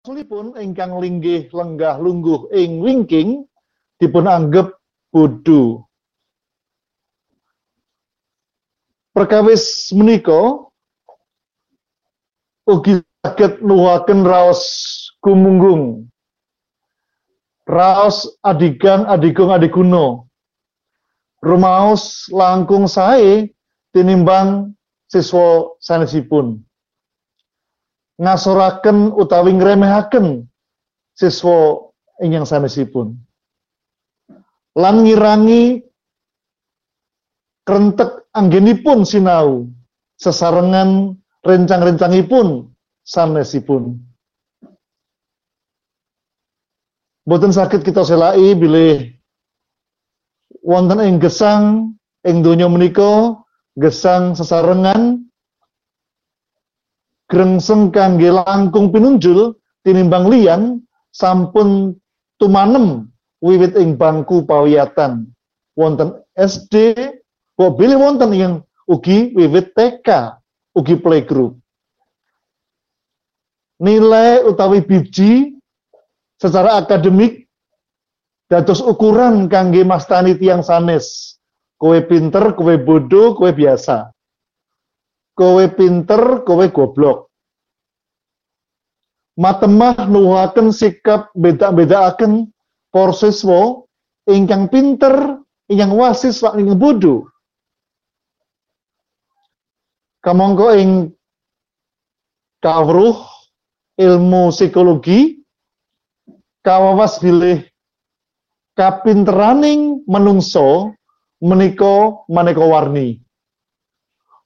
pun ingkang linggih lenggah lungguh ing wingking dipun anggap bodho. Perkawis menika ugi saged nuwuhaken raos gumunggung. Raos adigang adigung adiguno. Rumaos langkung sae tinimbang siswa sanesipun ngasoraken utawi ngremehaken siswa ingkang sanesipun. Lan ngirangi krentek anggenipun sinau sesarengan rencang-rencangipun sanesipun. Boten sakit kita selai bilih wonten ing gesang ing donya menika gesang sesarengan grengseng kangge langkung pinunjul tinimbang liyan sampun tumanem wiwit ing bangku pawiyatan. Wonten SD kok bilih wonten yang ugi wiwit TK ugi playgroup. Nilai utawi biji secara akademik dados ukuran kangge mastani tiang sanes. Kowe pinter kowe bodoh kowe biasa kowe pinter, kowe goblok. Matemah nuhaken sikap beda-bedaaken por siswa ingkang pinter, ingkang wasis lan ingkang bodoh. Kamangka ing kawruh ilmu psikologi kawawas bilih kapinteraning menungso menika maneka warni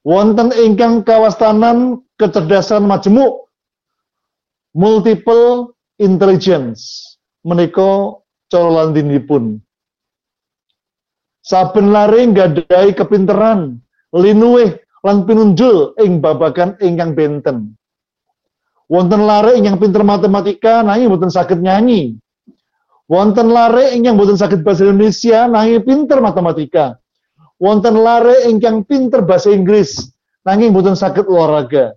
wonten ingkang kawastanan kecerdasan majemuk multiple intelligence menika cara landinipun. Saben lare nggadahi kepinteran linuwih lan pinunjul ing babagan ingkang benten. Wonten lare ingkang pinter matematika nanging boten saged nyanyi. Wonten lare ingkang boten saged bahasa Indonesia nanging pinter matematika wonten lare ingkang pinter bahasa Inggris nanging boten saged olahraga.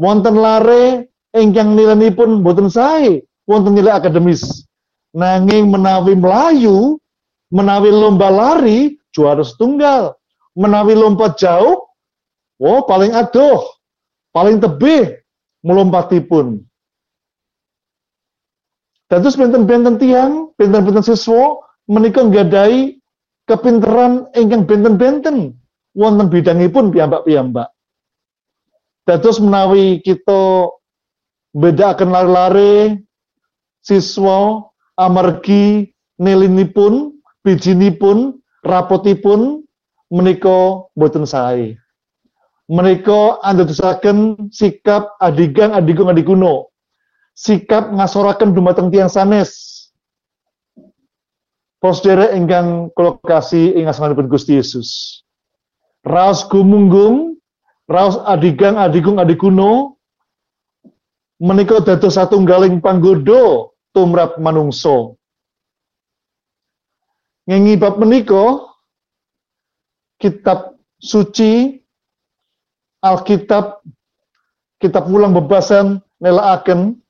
Wonten lare ingkang nilanipun boten sae wonten nilai akademis. Nanging menawi melayu, menawi lomba lari juara setunggal, menawi lompat jauh, oh paling adoh, paling tebih melompatipun. Dados benten-benten tiang, benten-benten siswa menika nggadai kepinteran ingkang benten-benten wonten bidangipun piyambak-piyambak. Dados menawi kita bedakan lare-lare siswa amargi nilinipun, bijinipun, rapotipun menika boten sae. Menika andadosaken sikap adigang adigung adiguno. Sikap ngasoraken dumateng tiang sanes Posdere ingkang kolokasi ing asmanipun Gusti Yesus. Raos gumunggung, raos adigang adigung adikuno, menika dados satunggaling panggoda tumrap manungso. Ngengi bab menika kitab suci Alkitab kitab ulang bebasan nelaaken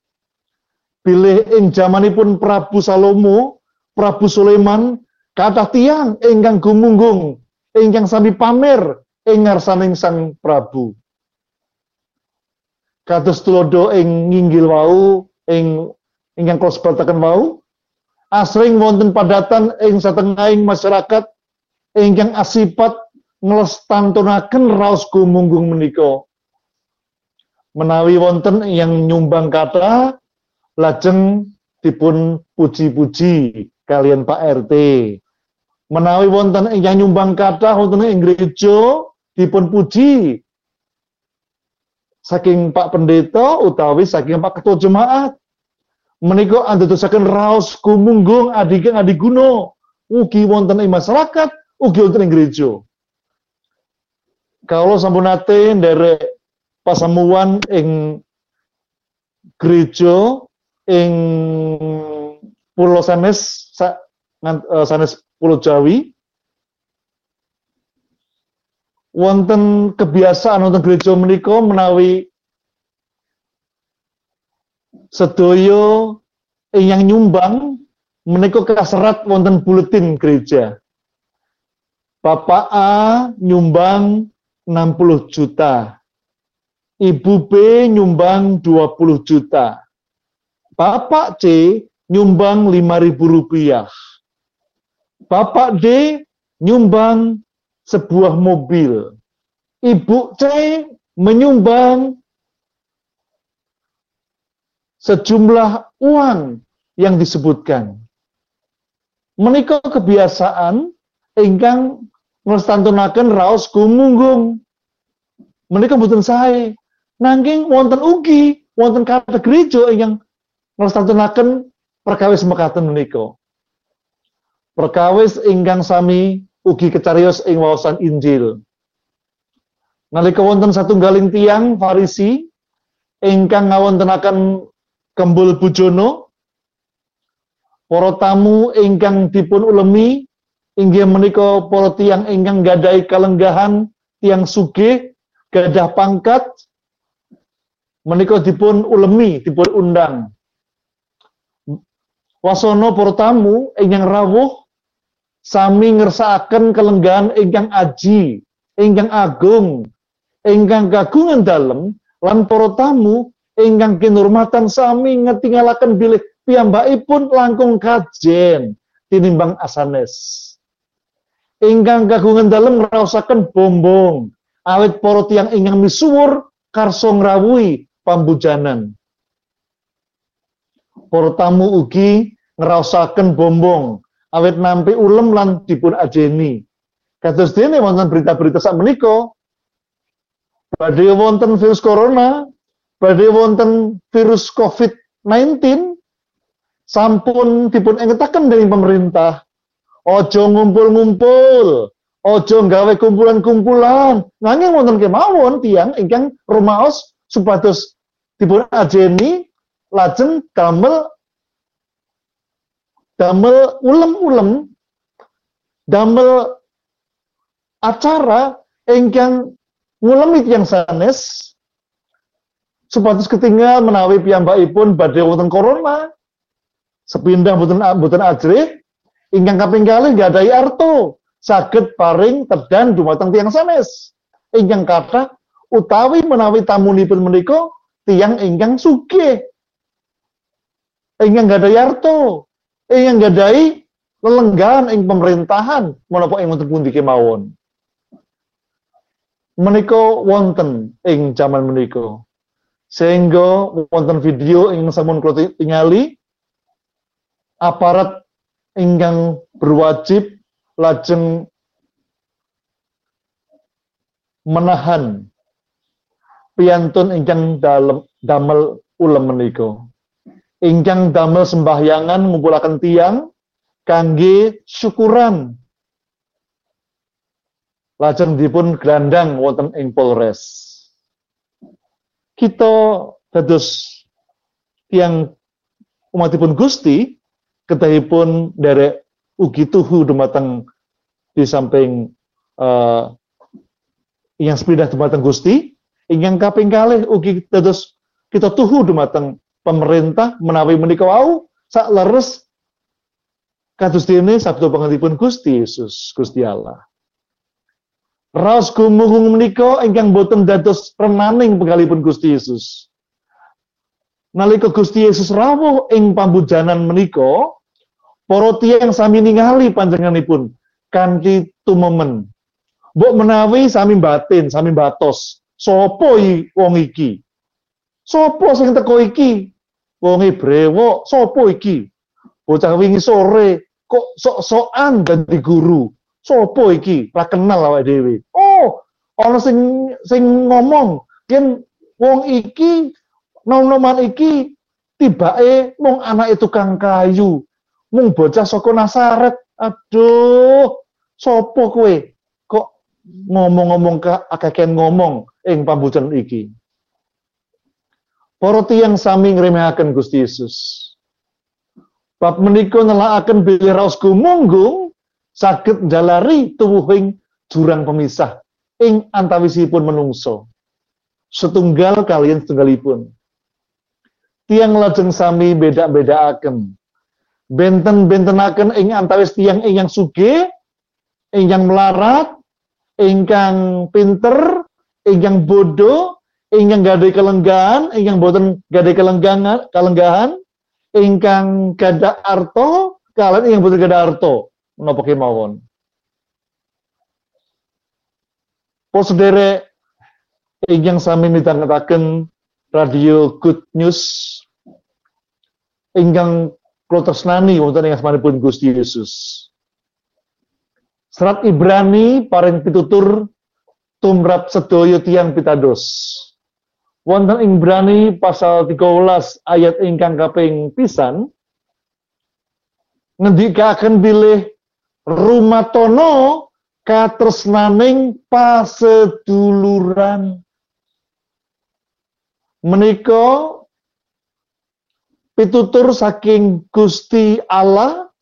bilih ing jamanipun Prabu Salomo Prabu Sulaiman kata tiang ingkang gumunggung ingkang sami pamer ing ngarsaning Sang Prabu. Kados tulodo ing nginggil wau ing ingkang kula sebataken wau asring wonten padatan ing satengahing masyarakat ingkang asipat nglestantunaken raos gumunggung menika. Menawi wonten yang nyumbang kata lajeng dipun puji-puji kalian Pak RT. Menawi wonten yang nyumbang kata wonten ing gereja dipun puji saking Pak Pendeta utawi saking Pak Ketua Jemaat. Menika andadosaken raos kumunggung adigeng adiguno ugi wonten ing masyarakat, ugi wonten ing gereja. Kalau sampun nate nderek pasamuan ing gereja ing Pulau sa, uh, sanes Pulau Jawi wonten kebiasaan wonten gereja menika menawi sedaya yang nyumbang menika kaserat wonten buletin gereja. Bapak A nyumbang 60 juta. Ibu B nyumbang 20 juta. Bapak C nyumbang 5.000 rupiah. Bapak D nyumbang sebuah mobil. Ibu C menyumbang sejumlah uang yang disebutkan. Menikah kebiasaan ingkang nglestantunaken raos gumunggung. Menikah mboten sae. Nanging wonten ugi wonten kata gereja ingkang nglestantunaken perkawis mekaten menika. Perkawis ingkang sami ugi kecarios ing wawasan Injil. Nalika wonten satunggaling tiang Farisi ingkang ngawontenaken kembul bujono para tamu ingkang dipun ulemi inggih menika para tiang ingkang gadai kalenggahan tiang sugih gadah pangkat menika dipun ulemi dipun undang wasono para tamu ingkang rawuh sami ngersakaken kelenggahan ingkang aji ingkang agung ingkang kagungan dalem lan para tamu ingkang kinurmatan sami ngetingalaken bilih piyambakipun langkung kajen tinimbang asanes. Ingkang kagungan dalem ngraosaken bombong awit para tiyang ingkang misuwur karso ngrawuhi pambujanan. Para tamu ugi ngraosaken bombong awit nampi ulem lan dipun ajeni. Kados dene wonten berita-berita sak menika badhe wonten virus corona badhe wonten virus COVID-19 sampun dipun engetaken dening pemerintah. Ojo ngumpul-ngumpul, ojo gawe kumpulan-kumpulan. Nanging wonten kemawon tiang ingkang rumaos supados dipun ajeni lajeng damel damel ulem-ulem damel acara ingkang ngulemi tiang sanes supados ketinggal menawi piyambakipun badhe wonten corona. Sepindah mboten mboten ajrih ingkang kaping kalih nggadahi arto saged paring tedan dumateng tiang sanes. Ingkang kata utawi menawi tamunipun menika tiang ingkang sugih. Ingkang nggadahi arto ingkang nggadahi lelenggahan ing pemerintahan. Menapa ing wonten pundi kemawon? Menika wonten ing jaman menika. Sehingga wonten video ingkang sampun kula tingali aparat ingkang berwajib lajeng menahan piantun ingkang dalem damel ulem menika ingkang damel sembahyangan ngumpulaken tiang kangge syukuran. Lajeng dipun gelandang wonten ing Polres. Kita dados tiang umatipun Gusti ketahipun dari ugi tuhu dumateng di samping uh, yang sepindah dumateng Gusti ingkang kaping kalih ugi dados kita tuhu dumateng pemerintah menawi menika wau sak leres kados dene sabda pangantipun Gusti Yesus Gusti Allah Raos gumugung menika ingkang boten dados renaning penggalipun Gusti Yesus. Nalika Gusti Yesus rawuh ing pambujanan menika, para tiyang sami ningali panjenenganipun kanthi tumemen. Mbok menawi sami batin, sami batos, sapa wong iki? Sapa sing teko iki? Wonge brewok, sapa iki? Bocah wingi sore kok sok-sokan dadi guru. Sopo iki? Kenal awake dhewe. Oh, ana sing sing ngomong, yen wong iki nom-noman iki tibake mung anake tukang kayu. Mung bocah saka Nasaret. Aduh, sopo kowe? Kok ngomong-ngomong akaken ngomong ing pambujan iki? Para tiyang sami ngremehaken Gusti Yesus. Bab menika nelakaken bilih raos gumunggung saged jalari tuwuhing jurang pemisah ing antawisipun menungso setunggal kalian setunggalipun tiang lajeng sami beda-bedaaken. Benten-bentenaken ing antawis tiang ingkang sugih, ingkang melarat, ingkang pinter, ingkang bodoh, ingkang gadai kelenggahan, ingkang boten gadai kelenggahan, kelenggahan, ingkang gada arto, kalian ingkang boten gada arto, menapa kemawon. Pos sedere ingkang sami midhangetaken radio Good News ingkang kula tresnani wonten ing asmanipun Gusti Yesus. Serat Ibrani paring pitutur tumrap sedaya tiang pitados. Wonten Ibrani pasal 13 ayat ingkang kaping pisan ngendikaken bilih rumatono katresnaning paseduluran. Menika pitutur saking Gusti Allah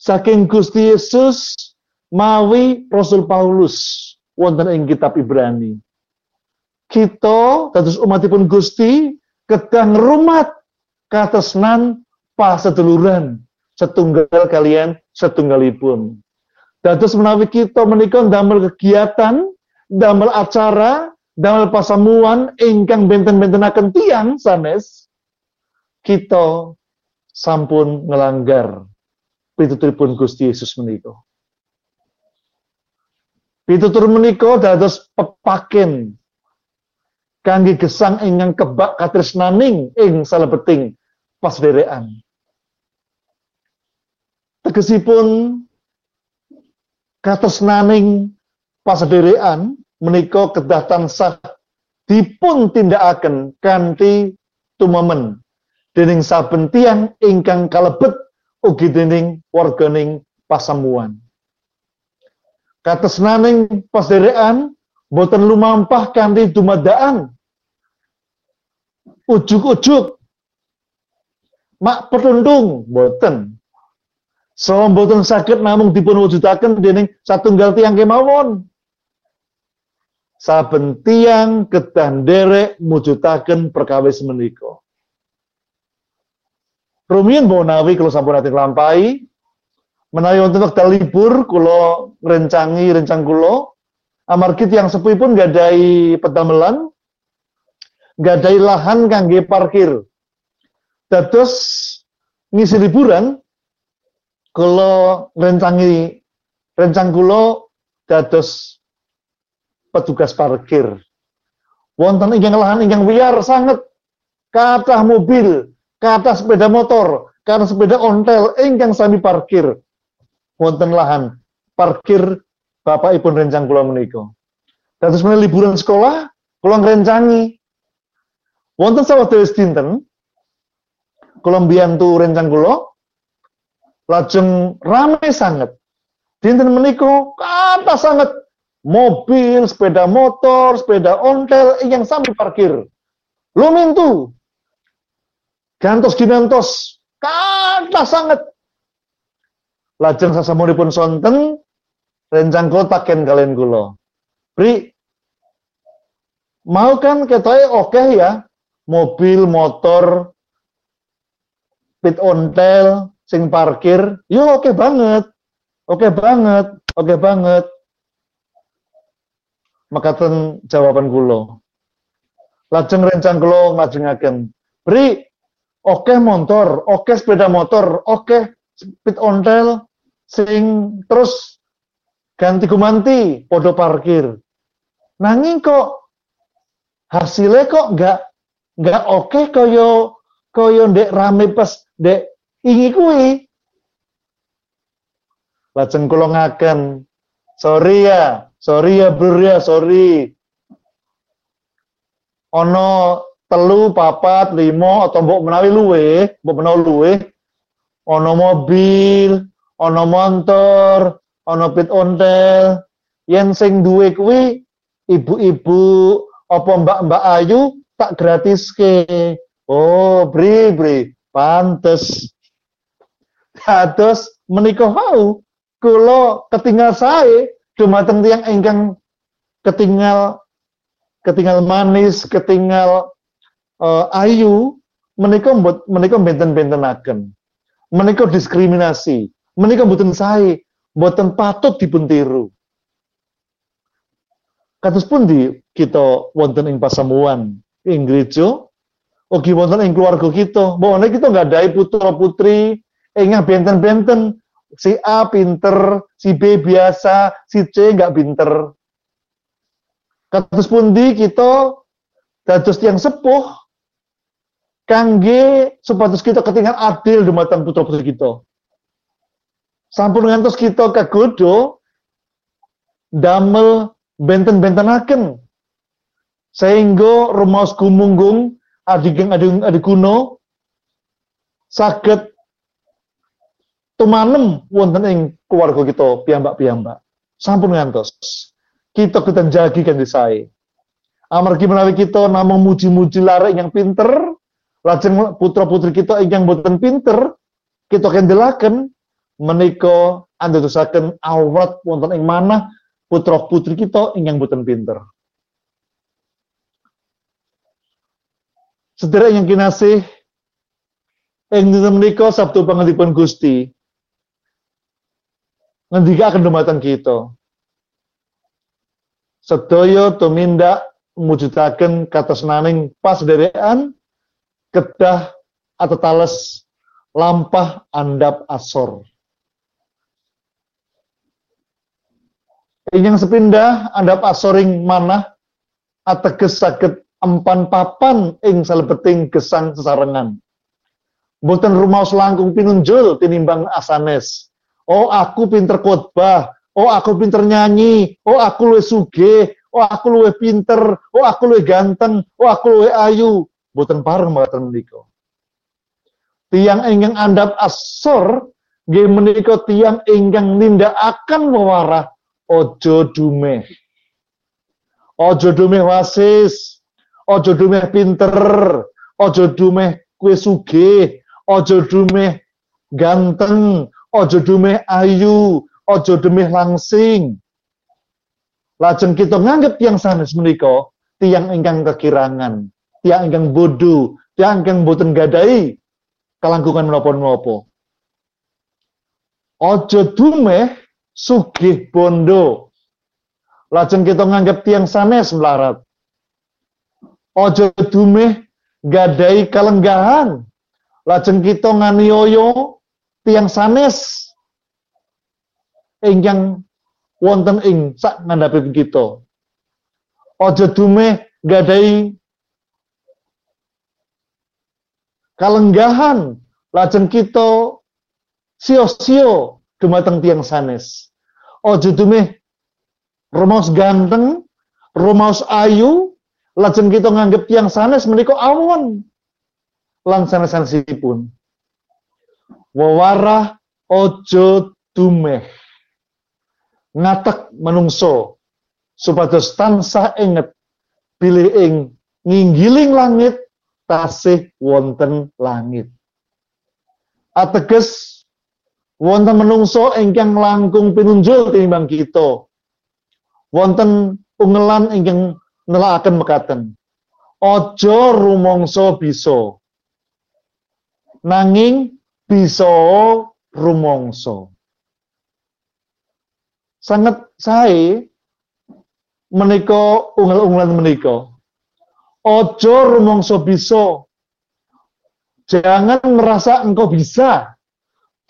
saking Gusti Yesus mawi Rasul Paulus. Wonten ing kitab Ibrani kita dados umatipun Gusti kedah ngrumat katresnan paseduluran setunggal kalian setunggalipun Dados menawi kita menika damel kegiatan, damel acara, damel pasamuan ingkang benten-bentenaken tiang sanes, kita sampun ngelanggar pituturipun Gusti Yesus menika. Pitutur menika dados pepaken kangge gesang ingkang kebak katresnaning ing salebeting pasderekan. Tegesipun katresnaning pasederekan menika kedah tansah dipun tindakaken kanthi tumemen dening saben tiyang ingkang kalebet ugi dening warganing pasamuan. Katresnaning pasederekan boten lumampah kanthi dumadaan. Ujuk-ujuk. Mak petundung boten Saha mboten saged namung dipun wujudaken dening satunggal tiang kemawon. Saben tiang kedah nderek mujudaken perkawis menika. Rumiyin menawi kula sampun ati lampahi. Menawi wonten wekdal libur kula ngrencangi rencang kula amargi tiyang sepuhipun gadai pedamelan gadai lahan kangge parkir. Dados ngisi liburan kula rencangi rencang kula dados petugas parkir. Wonten ingkang lahan ingkang wiyar sangat kathah mobil, kathah sepeda motor, kathah sepeda ontel ingkang sami parkir. Wonten lahan parkir Bapak Ibu rencang kula menika. Dados menawi liburan sekolah, kula ngrencangi wonten sawetawis dinten kula mbiyantu rencang kula lajeng rame sangat. Dinten menika kata sangat mobil, sepeda motor, sepeda ontel yang sami parkir. Lumintu. Gantos ginantos kata sangat. Lajeng sasamunipun sonten rencang kotaken kalian kula. Pri mau kan ketoke oke okay ya mobil, motor, pit ontel, sing parkir, yo oke okay banget. Oke okay banget, oke okay banget. Makaten jawaban kula. Lajeng rencang kula ngajengaken. Bri, oke okay motor, oke okay sepeda motor, oke okay speed ontel, sing terus ganti gumanti, podo parkir. Nanging kok hasilnya kok nggak nggak oke okay koyo koyo ndek rame pas dek Ingi kuwi. Lajeng kula ngaken. Sorry ya, sorry ya bro ya, sorry. Ono telu, papat, limo, atau mbok menawi luwe, mbok menawi luwe, ono mobil, ono motor, ono pit ontel, yen sing duwe kuwi ibu-ibu apa mbak-mbak ayu tak gratis ke. Oh, bri bri, pantes Dados menika wau kula ketinggal sae dumateng tiyang ingkang ketinggal ketinggal manis, ketinggal uh, ayu menika menika benten-bentenaken. Menika diskriminasi. Menika mboten sae, mboten patut dipun tiru. Pun di kita wonten ing pasamuan ing gereja ugi wonten ing keluarga kita. Bahwa kita nggak ada putra putri ingkang benten-benten si A pinter, si B biasa, si C nggak pinter. Kados pundi kita dados yang sepuh kangge supados kita ketinggalan adil dumateng putra putri kita. Sampun ngantos kita kagodo damel benten-bentenaken sehingga rumaos gumunggung adigeng ading adikuno saged tumanem wonten ing keluarga kita piyambak-piyambak. Sampun ngantos. Kita kita jagi kan sae. Amargi menawi kita namung muji-muji larek yang pinter, lajeng putra-putri kita ingkang boten pinter, kita kendelaken menika andadosaken awrat wonten ing manah putra-putri kita ingkang boten pinter. Sedherek yang kinasih ing dinten menika Sabtu pangantipun Gusti ngendikaken dumateng kita. Sedaya tumindak mujudaken katresnaning pasederekan kedah atau tales lampah andap asor. Ingin sepindah andap asoring mana ateges saged empan papan ing salebeting gesang sesarengan. Boten rumaos langkung pinunjul tinimbang asanes. Oh aku pinter khotbah, oh aku pinter nyanyi, oh aku luwe suge, oh aku luwe pinter, oh aku luwe ganteng, oh aku luwe ayu. Boten pareng mboten menika. Tiang ingkang andap asor nggih menika tiang ingkang nindakaken wewarah ojo dumeh. Ojo dumeh wasis, ojo dumeh pinter, ojo dumeh kue sugih, ojo dumeh ganteng, ojo dumeh ayu, ojo dumeh langsing. Lajeng kita nganggep tiang sanes menika tiang ingkang kekirangan tiang ingkang bodoh, tiang ingkang boten gadai kelangkungan menapa-menapa. Ojo dumeh sugih bondo. Lajeng kita nganggap tiang sanes melarat. Ojo dumeh gadai kalenggahan. Lajeng kita nganiyoyo tiang sanes ingkang wonten ing sak ngandhapipun kita. Ojo dumeh gadai kalenggahan lajeng kita sio-sio dumateng tiang sanes. Ojo dumeh rumaos ganteng, rumaos ayu, lajeng kita nganggep tiang sanes menika awon. Lan sanes-sanesipun. Wawarah ojo dumeh. Ngatek menungso supados tansah inget pilih ing nginggiling langit tasih wonten langit. Ateges wonten menungso ingkang langkung pinunjul tinimbang kita. Wonten ungelan ingkang nelakaken mekaten. Ojo rumongso bisa. Nanging bisa rumongso. Sangat sae menika ungel-ungelan menika Ojo rumongso bisa. Jangan merasa engkau bisa.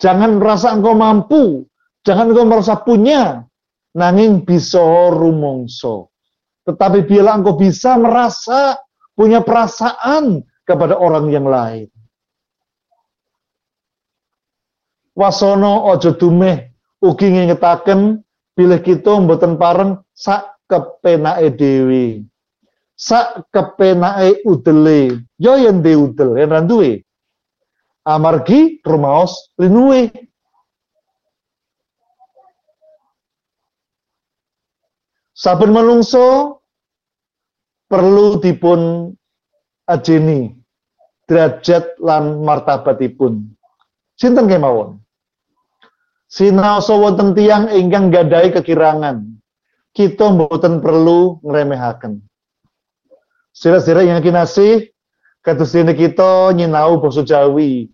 Jangan merasa engkau mampu. Jangan engkau merasa punya. Nanging bisa rumongso. Tetapi bila engkau bisa merasa punya perasaan kepada orang yang lain. Wasono ojo dumeh ugi ngingetaken bilih kita mboten pareng sak kepenake dhewe sak kepenake udele yo yen de udel yen ra duwe amargi rumaos linuwe. Saben manungsa perlu dipun ajeni derajat lan martabatipun. Sinten kemawon? Sinaosa wonten tiyang ingkang gadai kekirangan kita mboten perlu ngremehaken. Sira-sira yang kinasih, Kados dene kita nyinau basa Jawi.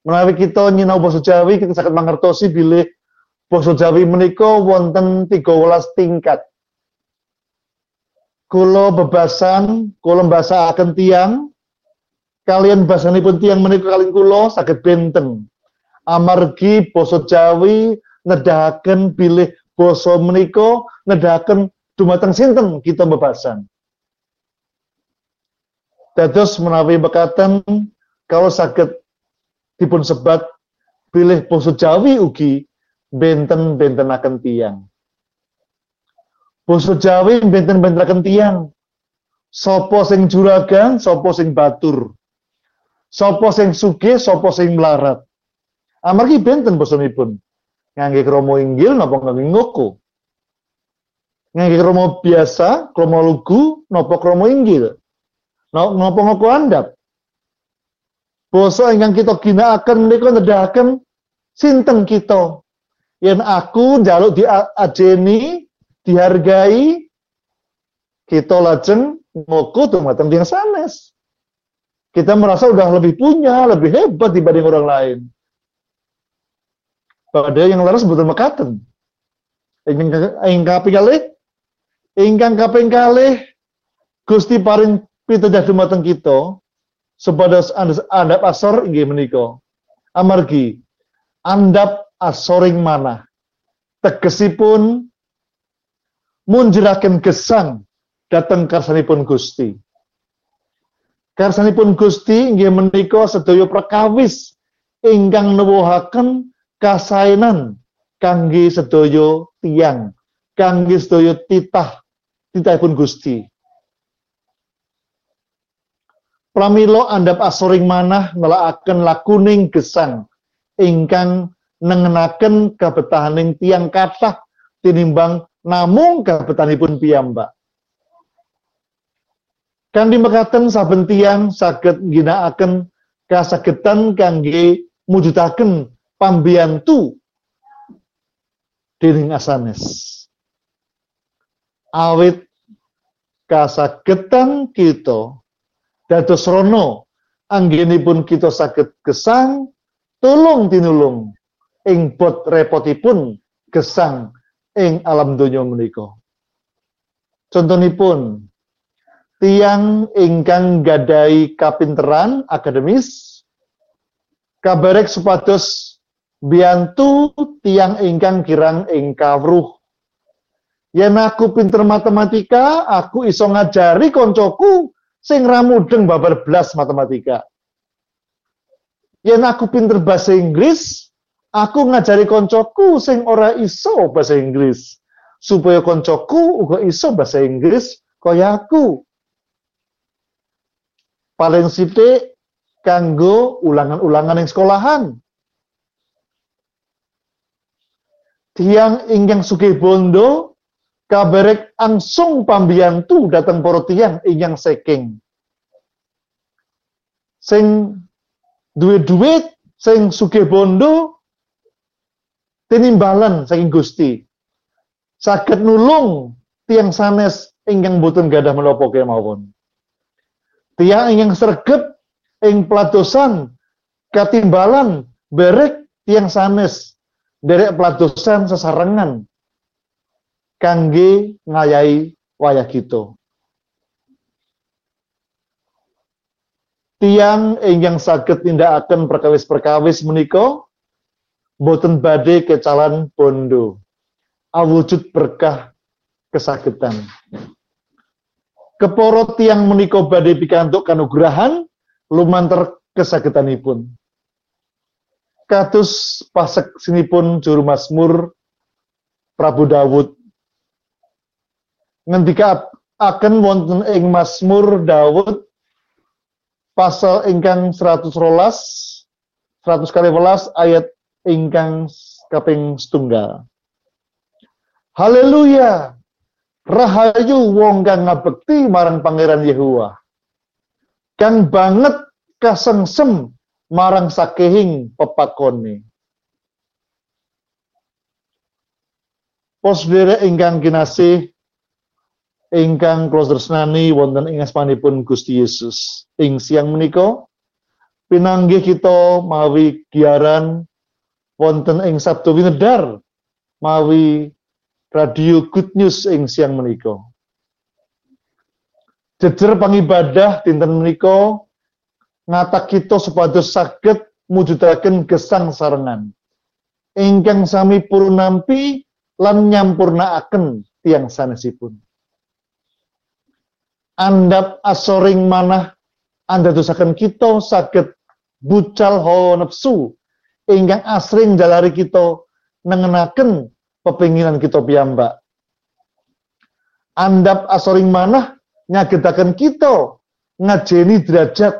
Menawi kita nyinau basa Jawi kita saged mangertosi bilih basa Jawi menika wonten 13 tingkat. Kula bebasan, kula mbasakaken tiang kalian basanipun tiang menika kalian kula saged benten. Amargi basa Jawi nedahaken bilih basa menika nedahaken dumateng sinten kita bebasan. Dados menawi bekatan kalau sakit dipun sebat pilih basa Jawi ugi benten-benten akan tiang. Basa Jawi benten-benten akan tiang. Sopo sing juragan, sopo sing batur. Sopo sing suge, sopo sing melarat. Amargi benten basanipun. Ngangge kromo inggil napa ngangge ngoko. Ngangge kromo biasa, kromo lugu, napa kromo inggil. Napa ngoko andap. Basa ingkang kita ginakaken menika nedahaken sinten kita. Yen aku njaluk diajeni, dihargai, kita lajeng ngoko dumateng tiyang sanes. Kita merasa udah lebih punya, lebih hebat dibanding orang lain. Padahal yang laras betul mekaten. Ingkang kaping ingkang kaping kalih Gusti paring pitudah dumateng kita supados andap asor inggih menika. Amargi andap asoring mana tegesipun munjeraken gesang dateng karsanipun Gusti. Karsanipun Gusti inggih menika sedaya perkawis ingkang nuwuhaken kasainan kangge sedaya tiang kangge sedaya titah titahipun Gusti Pramilo andap asoring manah nelakaken lakuning gesang ingkang nengenaken kabetahaning tiang kathah tinimbang namung kabetanipun piyambak. Kanthi mekaten saben tiang saged ginakaken kasagedan kangge mujudaken pambiyantu dening asanes. Awit kasagedan kita dados rono anggenipun kita saged gesang tulung tinulung. Ing bot repotipun gesang ing alam donya menika. Contonipun tiang ingkang gadai kapinteran akademis kabarek supados biantu tiang ingkang kirang ing kawruh. Yen aku pinter matematika aku iso ngajari koncoku sing ramudeng babar belas matematika. Yen aku pinter bahasa Inggris, aku ngajari koncoku sing ora iso bahasa Inggris supaya koncoku uga iso bahasa Inggris kaya aku. Paling sithik kanggo ulangan-ulangan yang sekolahan. Tiang ingkang sugih bondo kabarek angsung pambiyantu datang para tiyang ingkang saking sing duwe duit sing sugih bondo tinimbalan saking Gusti. Saged nulung tiang sanes ingkang boten gadah menapa kemawon tiang ingkang sregep ing peladosan katimbalan berek tiang sanes derek peladosan sesarengan kangge ngayai wayah kita. Tiang ingkang saged tindakaken perkawis-perkawis menika boten badhe kecalan bondo. Awujud berkah kesakitan. Keporo tiang menika badhe pikantuk kanugrahan lumantar kesakitanipun. Katus pasek sinipun juru Mazmur Prabu Dawud ngendika akan wonten ing Mazmur Daud pasal ingkang 100 rolas 100 kali welas ayat ingkang kaping setunggal. Haleluya. Rahayu wong kang ngabekti marang Pangeran Yehuwa. Kang banget kasengsem marang sakehing pepakone. Pos ingkang kinasih ingkang kula tresnani wonten ing asmanipun Gusti Yesus. Ing siang menika pinanggih kita mawi giaran wonten ing Sabtu Winedar mawi radio Good News ing siang menika. Jejer pangibadah dinten menika ngatak kita supados saged mujudaken gesang sarengan ingkang sami purnampi lan nyampurnaaken tiang sanesipun andap asoring manah anda dosakan kita sakit bucal hawa nafsu ingkang asring jalari kita nengenaken pepinginan kita piyambak. Andap asoring manah nyagetaken kita ngajeni derajat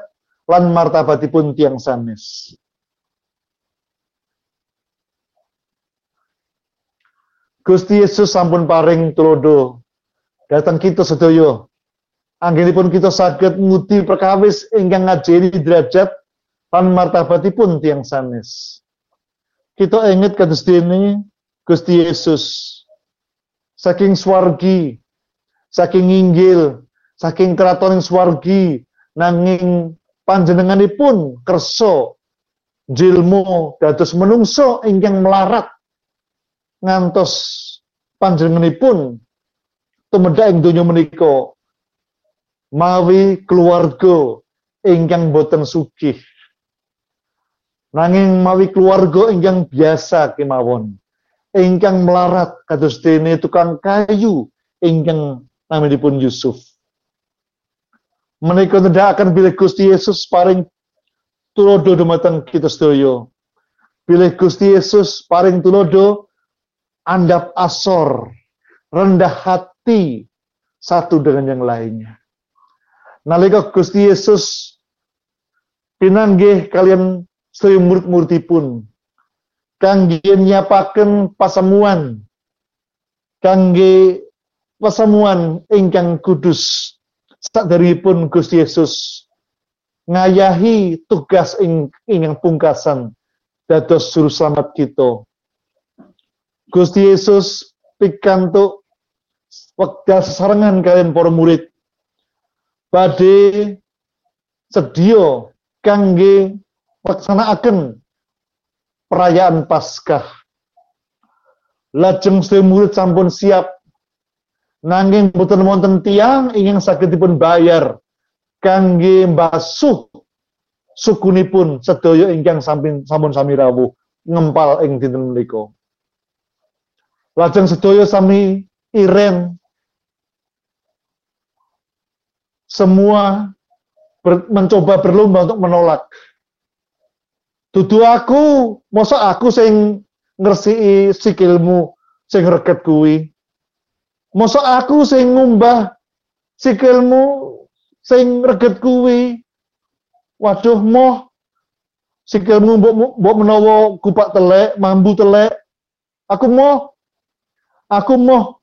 lan martabatipun tiang sanes. Gusti Yesus sampun paring tulodo datang kita sedaya Anggenipun kita saged ngudi perkawis ingkang ngajeni derajat lan martabatipun tiang sanes. Kita inget kados dene Gusti Yesus saking swargi, saking inggil, saking kraton swargi nanging panjenenganipun kersa jilmu dados menungso ingkang melarat ngantos panjenenganipun tumedha ing donya menika mawi keluarga ingkang boten sugih. Nanging mawi keluarga ingkang biasa kemawon. Ingkang melarat kados dene tukang kayu ingkang naminipun Yusuf. Menika akan bilih Gusti Yesus paring tulodo dumateng kita sedaya. Bilih Gusti Yesus paring tulodo andap asor rendah hati satu dengan yang lainnya nalika Gusti Yesus pinanggih kalian sedaya murid-muridipun kangge nyapaken pasamuan kangge pasamuan ingkang kudus saderipun Gusti Yesus ngayahi tugas ing ingkang pungkasan dados juru selamat kita. Gusti Yesus pikantuk wekdal sesarengan kalian para murid badhe sedia kangge laksanakaken perayaan Paskah. Lajeng sedaya murid sampun siap nanging boten wonten tiang ingin sagedipun bayar kangge mbasuh sukunipun sedaya ingkang sampun sampun sami rawuh ngempal ing dinten menika. Lajeng sedaya sami iren semua ber, mencoba berlomba untuk menolak. Dudu aku, masa aku sing ngersi sikilmu sing reket kuwi. Masa aku sing ngumbah sikilmu sing reget kuwi. Waduh moh sikilmu mbok mbok menawa kupak telek, mambu telek. Aku moh aku moh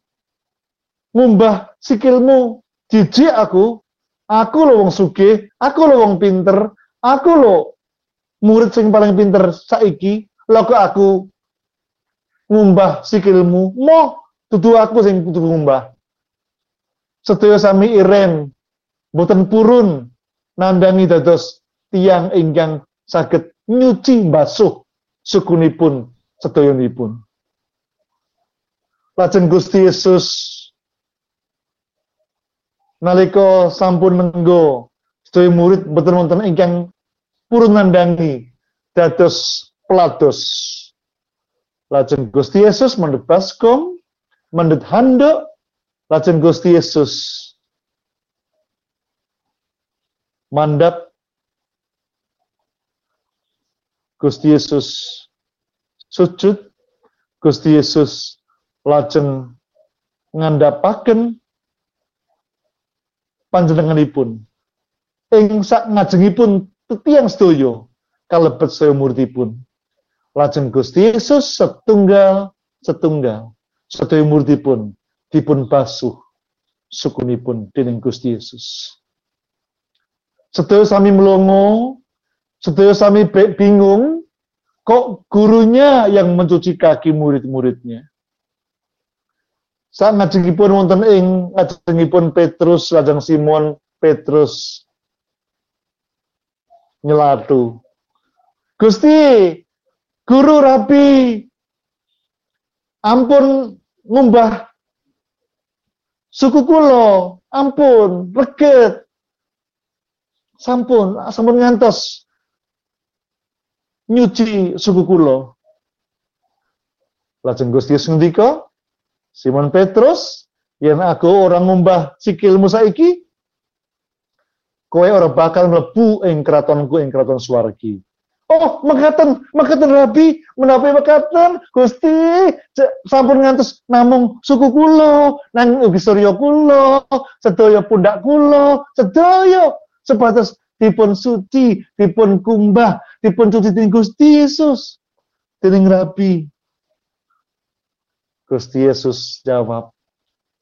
ngumbah sikilmu jijik aku Aku lo wong sugih, aku lo wong pinter, aku lo murid sing paling pinter saiki, kok aku ngumbah sikilmu, mo tutu aku sing kudu ngumbah. Sedaya sami iren, boten purun nandangi dados tiang ingkang saged nyuci basuh sukunipun sedayanipun. Lajeng Gusti Yesus nalika sampun nenggo sedaya murid boten wonten ingkang purun nandangi dados pelados. Lajeng Gusti Yesus mendhet baskom mendhet handuk lajeng Gusti Yesus mandap Gusti Yesus sujud Gusti Yesus lajeng ngandapaken panjenenganipun. Ing sak ngajengipun tetiang sedaya kalebet saya muridipun lajeng Gusti Yesus setunggal setunggal. Sedaya muridipun dipun basuh sukunipun dening Gusti Yesus. Sedaya sami melongo sedaya sami bingung kok gurunya yang mencuci kaki murid-muridnya Saat ngajengipun wonten ing ngajengipun Petrus lajeng Simon Petrus nyelatu. Gusti, guru rabi, ampun ngumbah suku kulo, ampun, reget, sampun, sampun ngantos nyuci suku kulo. Lajeng Gusti ngendika, Simon Petrus, yang aku orang ngumbah sikilmu saiki, kowe ora bakal mlebu ing kratonku ing kraton swargi. Oh, mekaten, mekaten Rabi, menapa mekaten? Gusti, sampun ngantos namung suku kula, nang ugi surya kula, sedaya pundak kula, sedaya sebatas dipun suci, dipun kumbah, dipun cuci dening Gusti Yesus. Dening Rabi. Gusti Yesus jawab,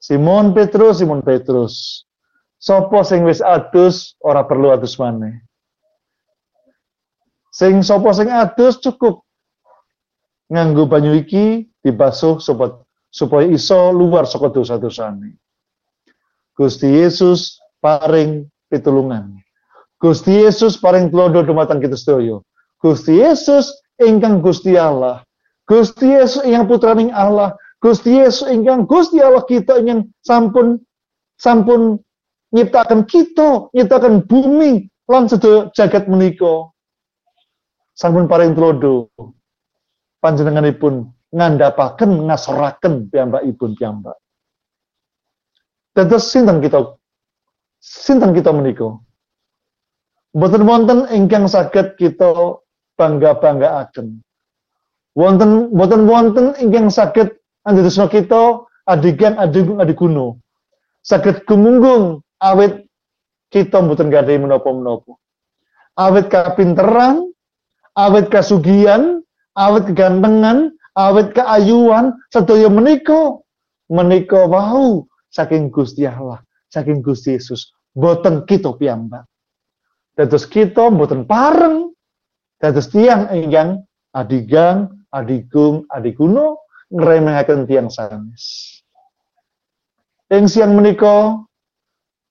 Simon Petrus, Simon Petrus, Sopo sing wis adus ora perlu adus maneh. Sing sopo sing adus cukup nganggo banyu iki dibasuh supaya supaya iso luar saka dosa-dosane. Gusti Yesus paring pitulungan. Gusti Yesus paring tulodo dumateng kita sedaya. Gusti Yesus ingkang Gusti Allah. Gusti Yesus ingkang putraning Allah. Gusti Yesus ingkang Gusti Allah kita ingkang sampun sampun nyiptakan kita, nyiptakan bumi lan sedaya jagat menika. Sampun paring tulodo. Panjenenganipun ngandhapaken ngasoraken piyambakipun piyambak. Dados sinten kita sinten kita menika? Mboten wonten ingkang saged kita bangga-banggaaken. Wonten mboten wonten ingkang saged andhedhesna kita adigan adigung adiguno. Saged gumunggung awit kita mboten gadai menapa-menapa. Awit kapinteran, awit kasugian, awit kegantengan, awit keayuan, sedaya menika menika wau saking Gusti Allah, saking Gusti Yesus, boten kita piyambak. Dados kita boten pareng dados tiang ingkang adigang, adigung, adiguno ngremehaken tiang sanes. Ing siang menika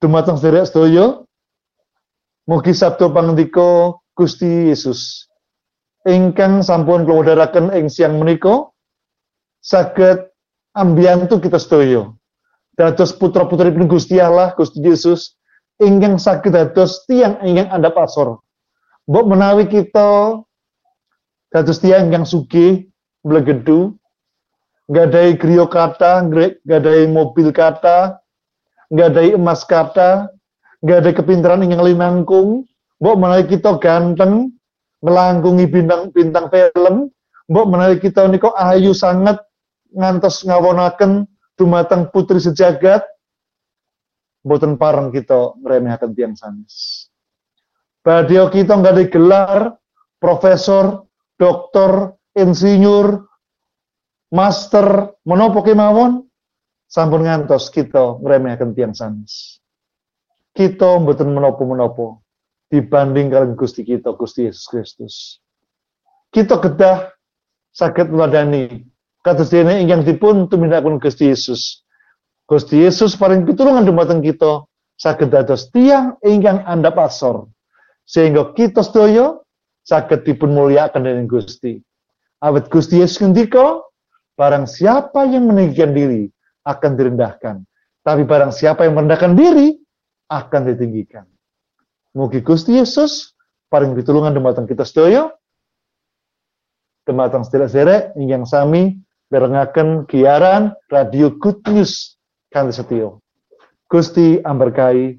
dumateng sederek sedaya mugi sabda pangandika Gusti Yesus. Ingkang sampun kula wedharaken ing siang menika saged ambiyantu kita sedaya. Dados putra-putri Gusti Allah Gusti Yesus ingkang saged dados tiang ingkang andhap asor. Mbok menawi kita dados tiang ingkang sugih mblegedu gadai griya kata, gadai mobil kata, ada emas kata, ada kepintaran yang linangkung, mbok menawi kita ganteng, melangkungi bintang-bintang film, mbok menawi kita niko ayu sangat ngantos ngawonaken dumateng putri sejagat, mboten pareng kita ngremehaken tiang sanes. Badio kita nggak gelar profesor, doktor, insinyur, master, menopo kemawon, sampun ngantos kita ngremehkan tiang sanes. Kita mboten menopo-menopo dibanding kalian Gusti kita Gusti Yesus Kristus. Kita kedah sakit meladani kados dene ingkang dipun tumindakipun Gusti Yesus. Gusti Yesus paling pitulungan dumateng kita saged dados tiang ingkang andhap asor sehingga kita sedaya saged dipun mulyakaken dening Gusti. Awet Gusti Yesus ngendika, barang siapa yang meninggikan diri akan direndahkan. Tapi barang siapa yang merendahkan diri, akan ditinggikan. Mugi Gusti Yesus paling pitulungan dumateng kita sedaya dumateng sedherek-sedherek ingkang sami berengaken giaran radio Good News kanthi setya. Gusti amberkahi